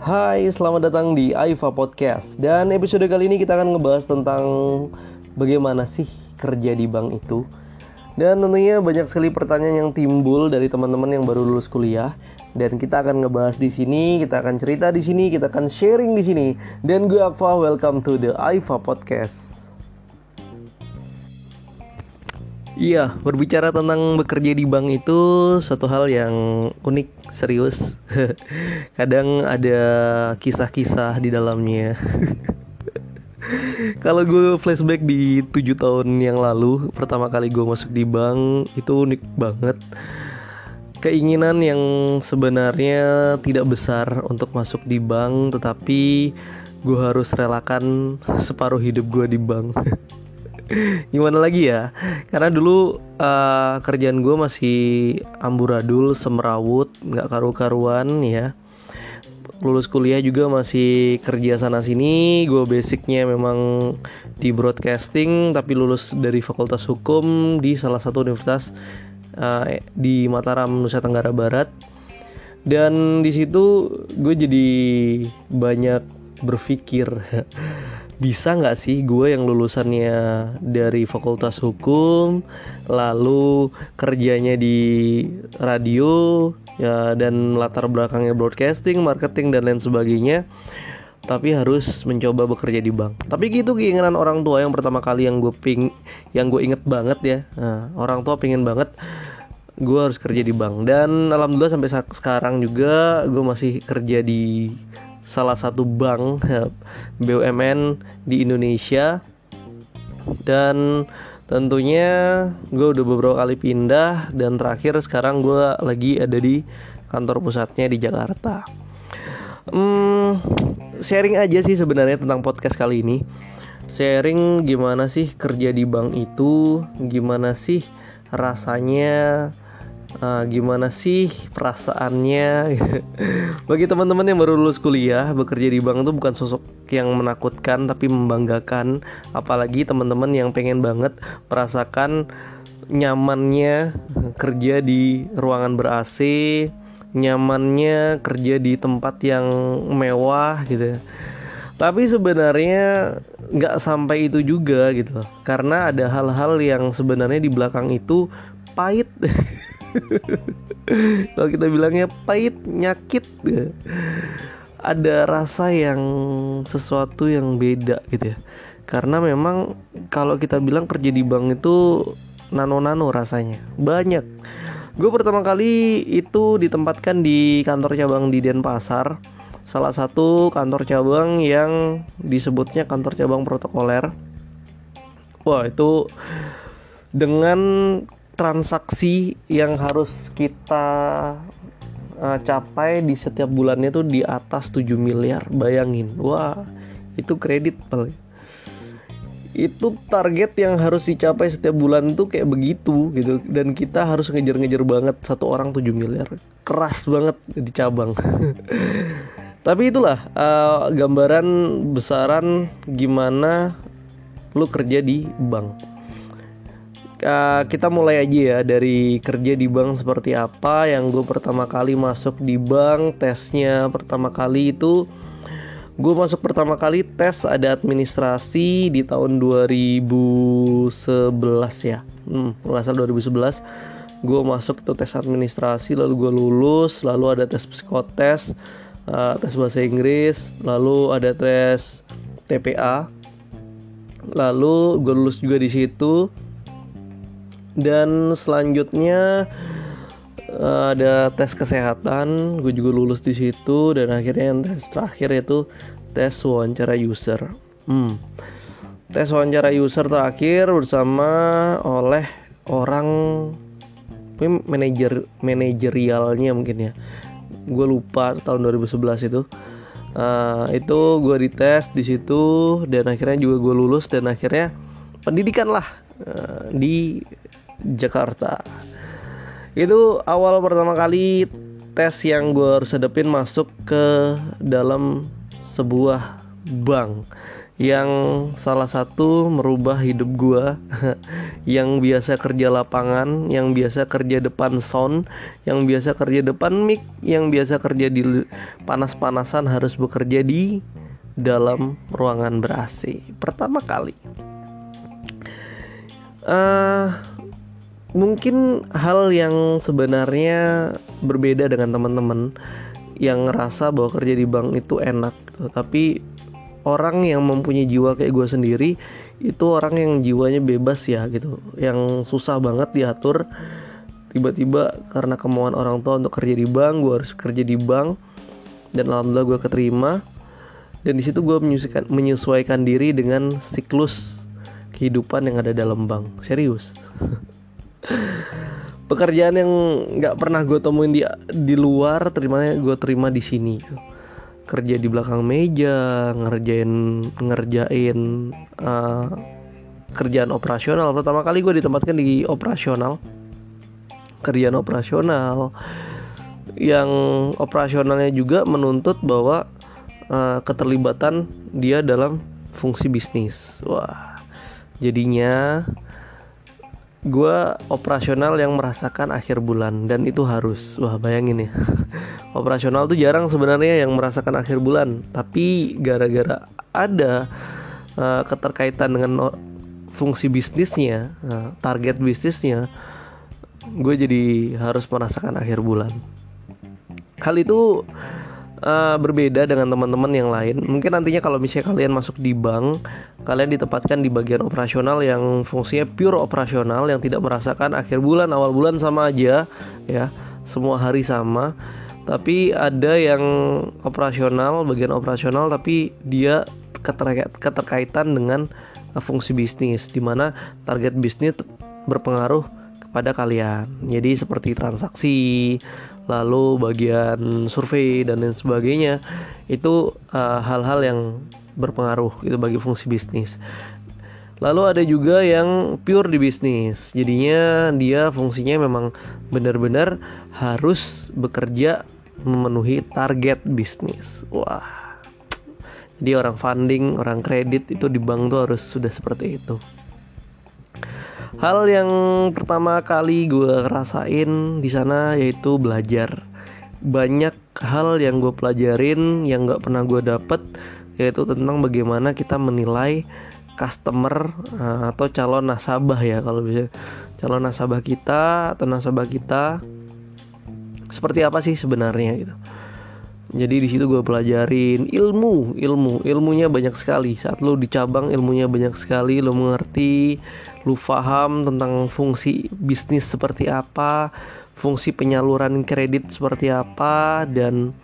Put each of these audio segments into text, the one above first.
Hai, selamat datang di Aifa Podcast Dan episode kali ini kita akan ngebahas tentang Bagaimana sih kerja di bank itu Dan tentunya banyak sekali pertanyaan yang timbul dari teman-teman yang baru lulus kuliah dan kita akan ngebahas di sini, kita akan cerita di sini, kita akan sharing di sini. Dan gue Akfa, welcome to the Aifa Podcast. Iya, berbicara tentang bekerja di bank itu suatu hal yang unik, serius. Kadang ada kisah-kisah di dalamnya. Kalau gue flashback di tujuh tahun yang lalu, pertama kali gue masuk di bank itu unik banget. Keinginan yang sebenarnya tidak besar untuk masuk di bank, tetapi gue harus relakan separuh hidup gue di bank. gimana lagi ya? Karena dulu uh, kerjaan gue masih amburadul semerawut nggak karu-karuan ya. Lulus kuliah juga masih kerja sana sini. Gue basicnya memang di broadcasting tapi lulus dari fakultas hukum di salah satu universitas uh, di Mataram Nusa Tenggara Barat. Dan di situ gue jadi banyak berpikir bisa nggak sih gue yang lulusannya dari fakultas hukum lalu kerjanya di radio ya dan latar belakangnya broadcasting marketing dan lain sebagainya tapi harus mencoba bekerja di bank. Tapi gitu keinginan orang tua yang pertama kali yang gue ping yang gue inget banget ya. Nah, orang tua pingin banget gue harus kerja di bank. Dan alhamdulillah sampai sekarang juga gue masih kerja di salah satu bank BUMN di Indonesia dan tentunya gue udah beberapa kali pindah dan terakhir sekarang gue lagi ada di kantor pusatnya di Jakarta. Hmm, sharing aja sih sebenarnya tentang podcast kali ini. Sharing gimana sih kerja di bank itu, gimana sih rasanya uh, gimana sih perasaannya? Bagi teman-teman yang baru lulus kuliah bekerja di bank itu bukan sosok yang menakutkan tapi membanggakan. Apalagi teman-teman yang pengen banget merasakan nyamannya kerja di ruangan ber AC nyamannya kerja di tempat yang mewah gitu. Tapi sebenarnya nggak sampai itu juga gitu. Karena ada hal-hal yang sebenarnya di belakang itu pahit kalau kita bilangnya pahit nyakit ada rasa yang sesuatu yang beda gitu ya. Karena memang kalau kita bilang kerja di bank itu nano-nano rasanya. Banyak. Gue pertama kali itu ditempatkan di kantor cabang di Denpasar. Salah satu kantor cabang yang disebutnya kantor cabang protokoler. Wah itu dengan transaksi yang harus kita uh, capai di setiap bulannya tuh di atas 7 miliar. Bayangin wah itu kredit paling. Itu target yang harus dicapai setiap bulan tuh kayak begitu gitu. Dan kita harus ngejar-ngejar banget satu orang 7 miliar. Keras banget di cabang. Tapi itulah uh, gambaran besaran gimana lu kerja di bank uh, kita mulai aja ya dari kerja di bank seperti apa. Yang gue pertama kali masuk di bank tesnya pertama kali itu gue masuk pertama kali tes ada administrasi di tahun 2011 ya. Hmm, nggak salah 2011 gue masuk tuh tes administrasi lalu gue lulus lalu ada tes psikotes uh, tes bahasa Inggris lalu ada tes TPA lalu gue lulus juga di situ dan selanjutnya uh, ada tes kesehatan. Gue juga lulus di situ dan akhirnya yang tes terakhir itu tes wawancara user. Hmm. tes wawancara user terakhir bersama oleh orang manajer manajerialnya mungkin ya. Gue lupa tahun 2011 itu. Uh, itu gue dites di situ dan akhirnya juga gue lulus dan akhirnya pendidikan lah uh, di Jakarta itu awal pertama kali tes yang gue harus hadapin masuk ke dalam sebuah bank yang salah satu merubah hidup gua yang biasa kerja lapangan, yang biasa kerja depan sound, yang biasa kerja depan mic, yang biasa kerja di panas-panasan harus bekerja di dalam ruangan ber pertama kali. Uh, mungkin hal yang sebenarnya berbeda dengan teman-teman yang ngerasa bahwa kerja di bank itu enak, tapi orang yang mempunyai jiwa kayak gue sendiri itu orang yang jiwanya bebas ya gitu. Yang susah banget diatur tiba-tiba karena kemauan orang tua untuk kerja di bank gue harus kerja di bank dan alhamdulillah gue keterima. Dan di situ gue menyesuaikan, menyesuaikan diri dengan siklus kehidupan yang ada dalam bank. Serius pekerjaan yang nggak pernah gue temuin di di luar terimanya gue terima di sini. Kerja di belakang meja ngerjain ngerjain uh, kerjaan operasional. Pertama kali gue ditempatkan di operasional. Kerjaan operasional yang operasionalnya juga menuntut bahwa uh, keterlibatan dia dalam fungsi bisnis. Wah jadinya gue operasional yang merasakan akhir bulan dan itu harus. Wah bayangin ya. Operasional tuh jarang sebenarnya yang merasakan akhir bulan. Tapi gara-gara ada uh, keterkaitan dengan fungsi bisnisnya uh, target bisnisnya gue jadi harus merasakan akhir bulan. Hal itu uh, berbeda dengan teman-teman yang lain. Mungkin nantinya kalau misalnya kalian masuk di bank, kalian ditempatkan di bagian operasional yang fungsinya pure operasional yang tidak merasakan akhir bulan, awal bulan sama aja ya. Semua hari sama. Tapi ada yang operasional, bagian operasional tapi dia keterkait, keterkaitan dengan uh, fungsi bisnis di mana target bisnis berpengaruh kepada kalian. Jadi seperti transaksi, lalu bagian survei dan lain sebagainya itu uh, hal-hal uh, yang berpengaruh itu bagi fungsi bisnis. Lalu ada juga yang pure di bisnis. Jadinya dia fungsinya memang benar-benar harus bekerja memenuhi target bisnis. Wah. Jadi orang funding, orang kredit itu di bank tuh harus sudah seperti itu. Hal yang pertama kali gue rasain di sana yaitu belajar. Banyak hal yang gue pelajarin yang gak pernah gue dapet yaitu tentang bagaimana kita menilai customer uh, atau calon nasabah ya kalau bisa calon nasabah kita atau nasabah kita seperti apa sih sebenarnya gitu. Jadi di situ gue pelajarin ilmu, ilmu, ilmunya banyak sekali. Saat lo di cabang ilmunya banyak sekali, lo mengerti lu paham tentang fungsi bisnis seperti apa, fungsi penyaluran kredit seperti apa dan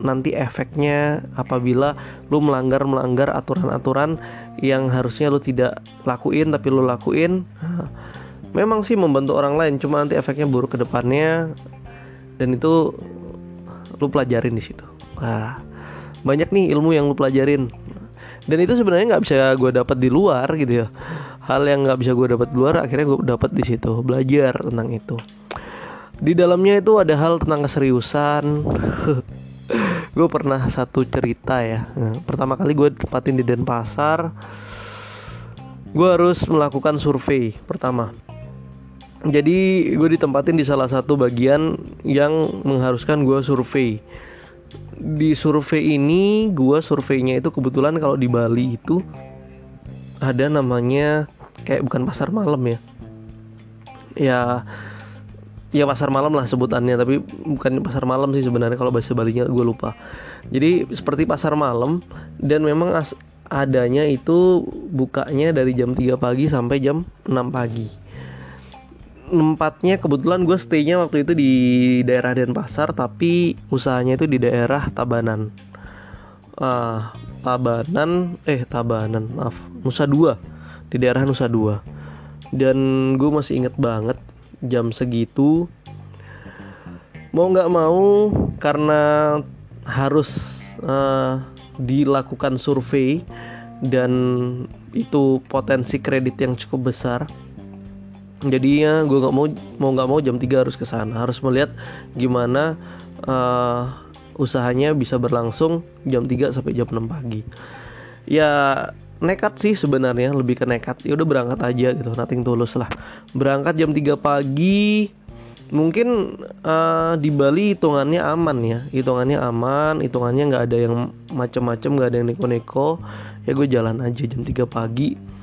nanti efeknya apabila lu melanggar melanggar aturan-aturan yang harusnya lu tidak lakuin tapi lu lakuin memang sih membantu orang lain cuma nanti efeknya buruk ke depannya dan itu lu pelajarin di situ. Nah, banyak nih ilmu yang lu pelajarin. Dan itu sebenarnya nggak bisa gue dapat di luar gitu ya. Hal yang nggak bisa gue dapat luar akhirnya gue dapat di situ belajar tentang itu. Di dalamnya itu ada hal tentang keseriusan. Gue pernah satu cerita ya. Pertama kali gue tempatin di Denpasar gue harus melakukan survei pertama jadi gue ditempatin di salah satu bagian yang mengharuskan gue survei. Di survei ini gue surveinya itu kebetulan kalau di Bali itu ada namanya kayak bukan pasar malam ya. Ya ya pasar malam lah sebutannya tapi bukan pasar malam sih sebenarnya kalau bahasa Balinya gue lupa. Jadi seperti pasar malam dan memang adanya itu bukanya dari jam 3 pagi sampai jam 6 pagi tempatnya kebetulan gue staynya waktu itu di daerah Denpasar tapi usahanya itu di daerah Tabanan. Uh, Tabanan eh Tabanan maaf Nusa Dua di daerah Nusa Dua. Dan gue masih inget banget jam segitu. Mau nggak mau karena harus uh, dilakukan survei dan itu potensi kredit yang cukup besar jadi ya gue nggak mau mau nggak mau jam 3 harus ke sana. Harus melihat gimana uh, usahanya bisa berlangsung jam 3 sampai jam 6 pagi. Ya nekat sih sebenarnya lebih ke nekat. Ya udah berangkat aja gitu nothing tulus lah. Berangkat jam 3 pagi mungkin uh, di Bali hitungannya aman ya. Hitungannya aman hitungannya nggak ada yang macem-macem nggak ada yang neko-neko. Ya gue jalan aja jam 3 pagi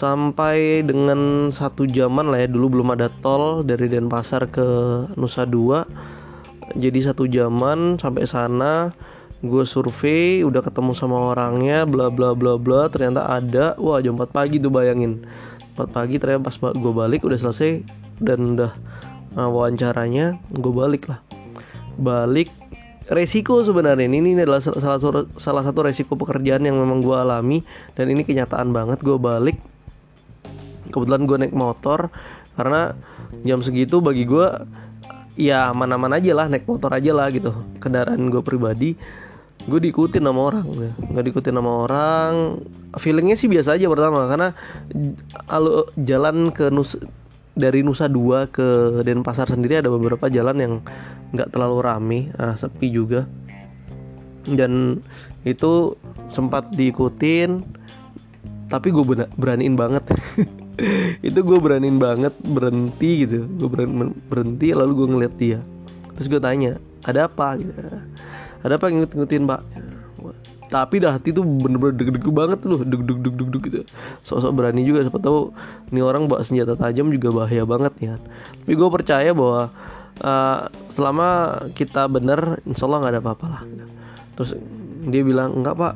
sampai dengan satu jaman lah ya dulu belum ada tol dari Denpasar ke Nusa Dua. Jadi satu jaman sampai sana gue survei udah ketemu sama orangnya bla bla bla bla ternyata ada. Wah jam 4 pagi tuh bayangin. 4 pagi ternyata pas gue balik udah selesai. Dan udah uh, wawancaranya gue balik lah. Balik resiko sebenarnya. Ini, ini adalah salah salah satu resiko pekerjaan yang memang gue alami. Dan ini kenyataan banget gue balik kebetulan gue naik motor karena jam segitu bagi gue ya mana-mana aja lah naik motor aja lah gitu. Kendaraan gue pribadi gue diikutin sama orang ya. nggak diikutin sama orang feelingnya sih biasa aja pertama karena kalau jalan ke Nus dari Nusa Dua ke Denpasar sendiri ada beberapa jalan yang nggak terlalu rame nah, sepi juga. Dan itu sempat diikutin tapi gue beraniin banget itu gue beraniin banget berhenti gitu. Gue berhenti lalu gue ngeliat dia. Terus gue tanya ada apa? Gitu. Ada apa ngikut ngikutin pak tapi dah hati tuh bener-bener deg-deg banget loh. Deg deg deg deg gitu. Sosok berani juga siapa tahu ini orang bawa senjata tajam juga bahaya banget ya tapi gue percaya bahwa uh, selama kita bener insya Allah nggak ada apa-apa lah terus dia bilang enggak pak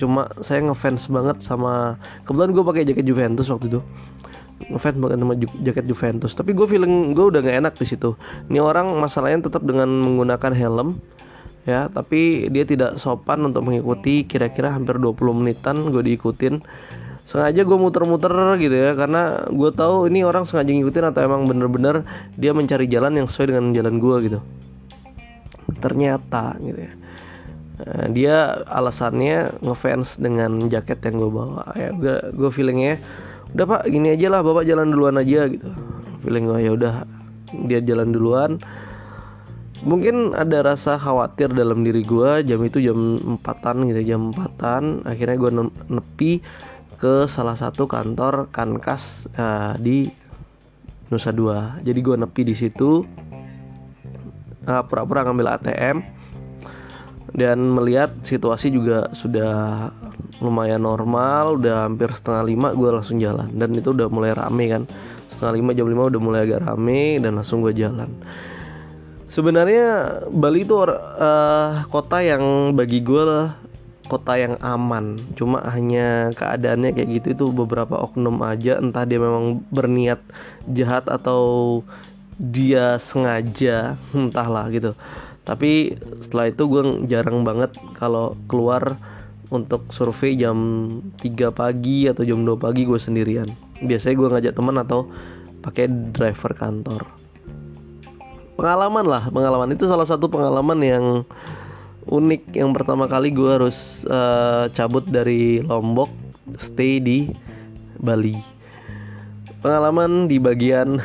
cuma saya ngefans banget sama kebetulan gue pakai jaket Juventus waktu itu. Ngefans banget sama jaket Juventus. Tapi gue feeling gue udah gak enak di situ. Ini orang masalahnya tetap dengan menggunakan helm ya. Tapi dia tidak sopan untuk mengikuti kira-kira hampir 20 menitan gue diikutin. Sengaja gue muter-muter gitu ya karena gue tahu ini orang sengaja ngikutin atau emang bener-bener dia mencari jalan yang sesuai dengan jalan gue gitu. Ternyata gitu ya dia alasannya ngefans dengan jaket yang gue bawa. Ya gue gue feelingnya udah pak gini aja lah bapak jalan duluan aja gitu. Feeling gue ya udah dia jalan duluan. Mungkin ada rasa khawatir dalam diri gue jam itu jam empatan gitu jam empatan. Akhirnya gue nepi ke salah satu kantor kankas uh, di Nusa Dua. Jadi gue nepi di situ uh, pura-pura ngambil ATM dan melihat situasi juga sudah lumayan normal udah hampir setengah lima gue langsung jalan. Dan itu udah mulai rame kan. Setengah lima jam lima udah mulai agak rame dan langsung gue jalan. Sebenarnya Bali itu uh, kota yang bagi gue lah kota yang aman. Cuma hanya keadaannya kayak gitu itu beberapa oknum aja. Entah dia memang berniat jahat atau dia sengaja entahlah gitu tapi setelah itu gue jarang banget kalau keluar untuk survei jam 3 pagi atau jam 2 pagi gue sendirian. Biasanya gue ngajak teman atau pakai driver kantor. Pengalaman lah pengalaman. Itu salah satu pengalaman yang unik. Yang pertama kali gue harus uh, cabut dari Lombok stay di Bali. Pengalaman di bagian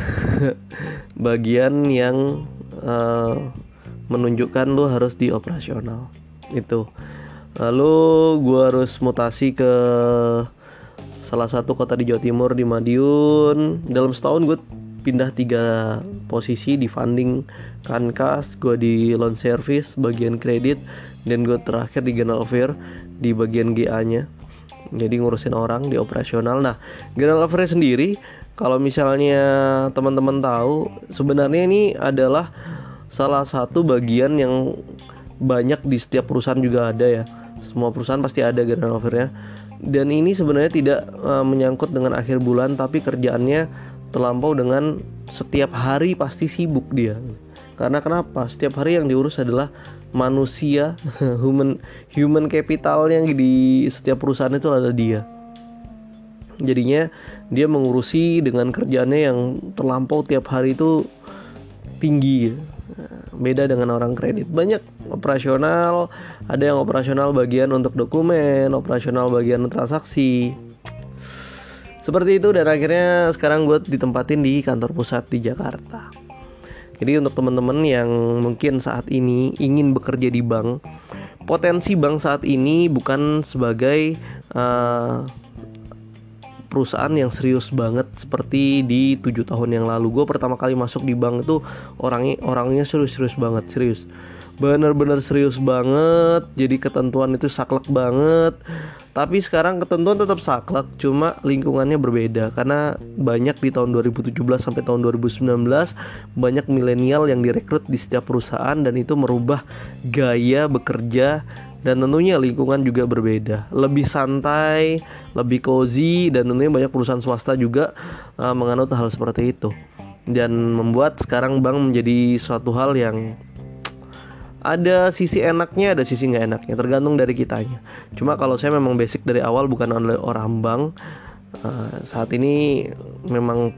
bagian yang uh, menunjukkan lu harus di operasional itu. Lalu gue harus mutasi ke salah satu kota di Jawa Timur di Madiun. Dalam setahun gue pindah tiga posisi di funding kankas gue di loan service bagian kredit dan gue terakhir di General Affair di bagian GA nya jadi ngurusin orang di operasional. Nah General Affair sendiri kalau misalnya teman-teman tahu sebenarnya ini adalah salah satu bagian yang banyak di setiap perusahaan juga ada ya. Semua perusahaan pasti ada general offernya dan ini sebenarnya tidak uh, menyangkut dengan akhir bulan tapi kerjaannya terlampau dengan setiap hari pasti sibuk dia. Karena kenapa? Setiap hari yang diurus adalah manusia human human capital yang di setiap perusahaan itu ada dia. Jadinya dia mengurusi dengan kerjaannya yang terlampau tiap hari itu tinggi beda dengan orang kredit. Banyak operasional ada yang operasional bagian untuk dokumen operasional bagian transaksi. Seperti itu dan akhirnya sekarang gue ditempatin di kantor pusat di Jakarta. Jadi untuk teman-teman yang mungkin saat ini ingin bekerja di bank potensi bank saat ini bukan sebagai uh, perusahaan yang serius banget seperti di tujuh tahun yang lalu. Gue pertama kali masuk di bank itu orangnya orangnya serius-serius banget serius. Bener-bener serius banget jadi ketentuan itu saklek banget. Tapi sekarang ketentuan tetap saklek cuma lingkungannya berbeda. Karena banyak di tahun 2017 sampai tahun 2019 banyak milenial yang direkrut di setiap perusahaan dan itu merubah gaya bekerja dan tentunya lingkungan juga berbeda. Lebih santai lebih cozy dan tentunya banyak perusahaan swasta juga uh, menganut hal seperti itu. Dan membuat sekarang bank menjadi suatu hal yang ada sisi enaknya ada sisi nggak enaknya. Tergantung dari kitanya. Cuma kalau saya memang basic dari awal bukan oleh orang bank uh, saat ini memang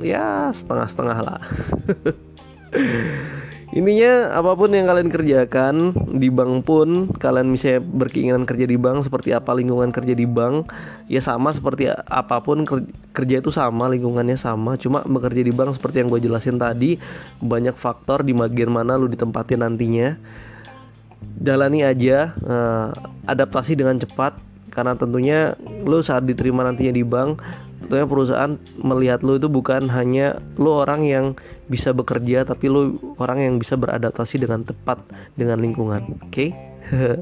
ya setengah-setengah lah Ininya apa pun yang kalian kerjakan di bank pun kalian misalnya berkeinginan kerja di bank seperti apa lingkungan kerja di bank ya sama seperti apa pun kerja itu sama lingkungannya sama. Cuma bekerja di bank seperti yang gue jelasin tadi banyak faktor di bagian mana lu ditempatin nantinya. Jalani aja uh, adaptasi dengan cepat karena tentunya lu saat diterima nantinya di bank tentunya perusahaan melihat lu itu bukan hanya lu orang yang bisa bekerja tapi lu orang yang bisa beradaptasi dengan tepat dengan lingkungan oke? Okay?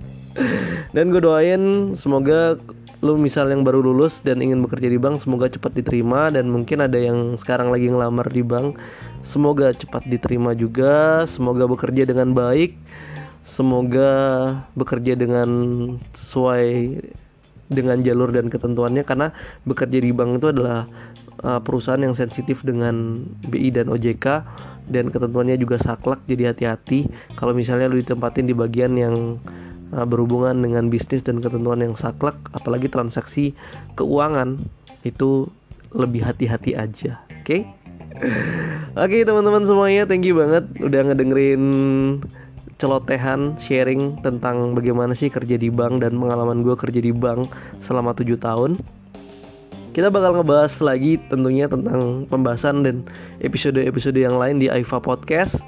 dan gue doain semoga lu misal yang baru lulus dan ingin bekerja di bank semoga cepat diterima. Dan mungkin ada yang sekarang lagi ngelamar di bank semoga cepat diterima juga. Semoga bekerja dengan baik. Semoga bekerja dengan sesuai dengan jalur dan ketentuannya karena bekerja di bank itu adalah uh, perusahaan yang sensitif dengan BI dan OJK dan ketentuannya juga saklek jadi hati-hati kalau misalnya lu ditempatin di bagian yang uh, berhubungan dengan bisnis dan ketentuan yang saklek apalagi transaksi keuangan itu lebih hati-hati aja oke okay? oke okay, teman-teman semuanya thank you banget udah ngedengerin celotehan sharing tentang bagaimana sih kerja di bank dan pengalaman gue kerja di bank selama 7 tahun kita bakal ngebahas lagi tentunya tentang pembahasan dan episode-episode yang lain di Aifa Podcast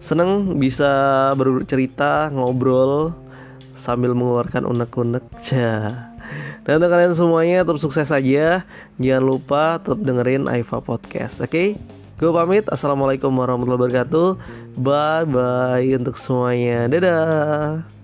seneng bisa bercerita ngobrol sambil mengeluarkan unek-unek dan untuk kalian semuanya tetap sukses aja jangan lupa tetap dengerin Aifa Podcast oke okay? Gue pamit. Assalamualaikum warahmatullahi wabarakatuh. Bye bye untuk semuanya. Dadah.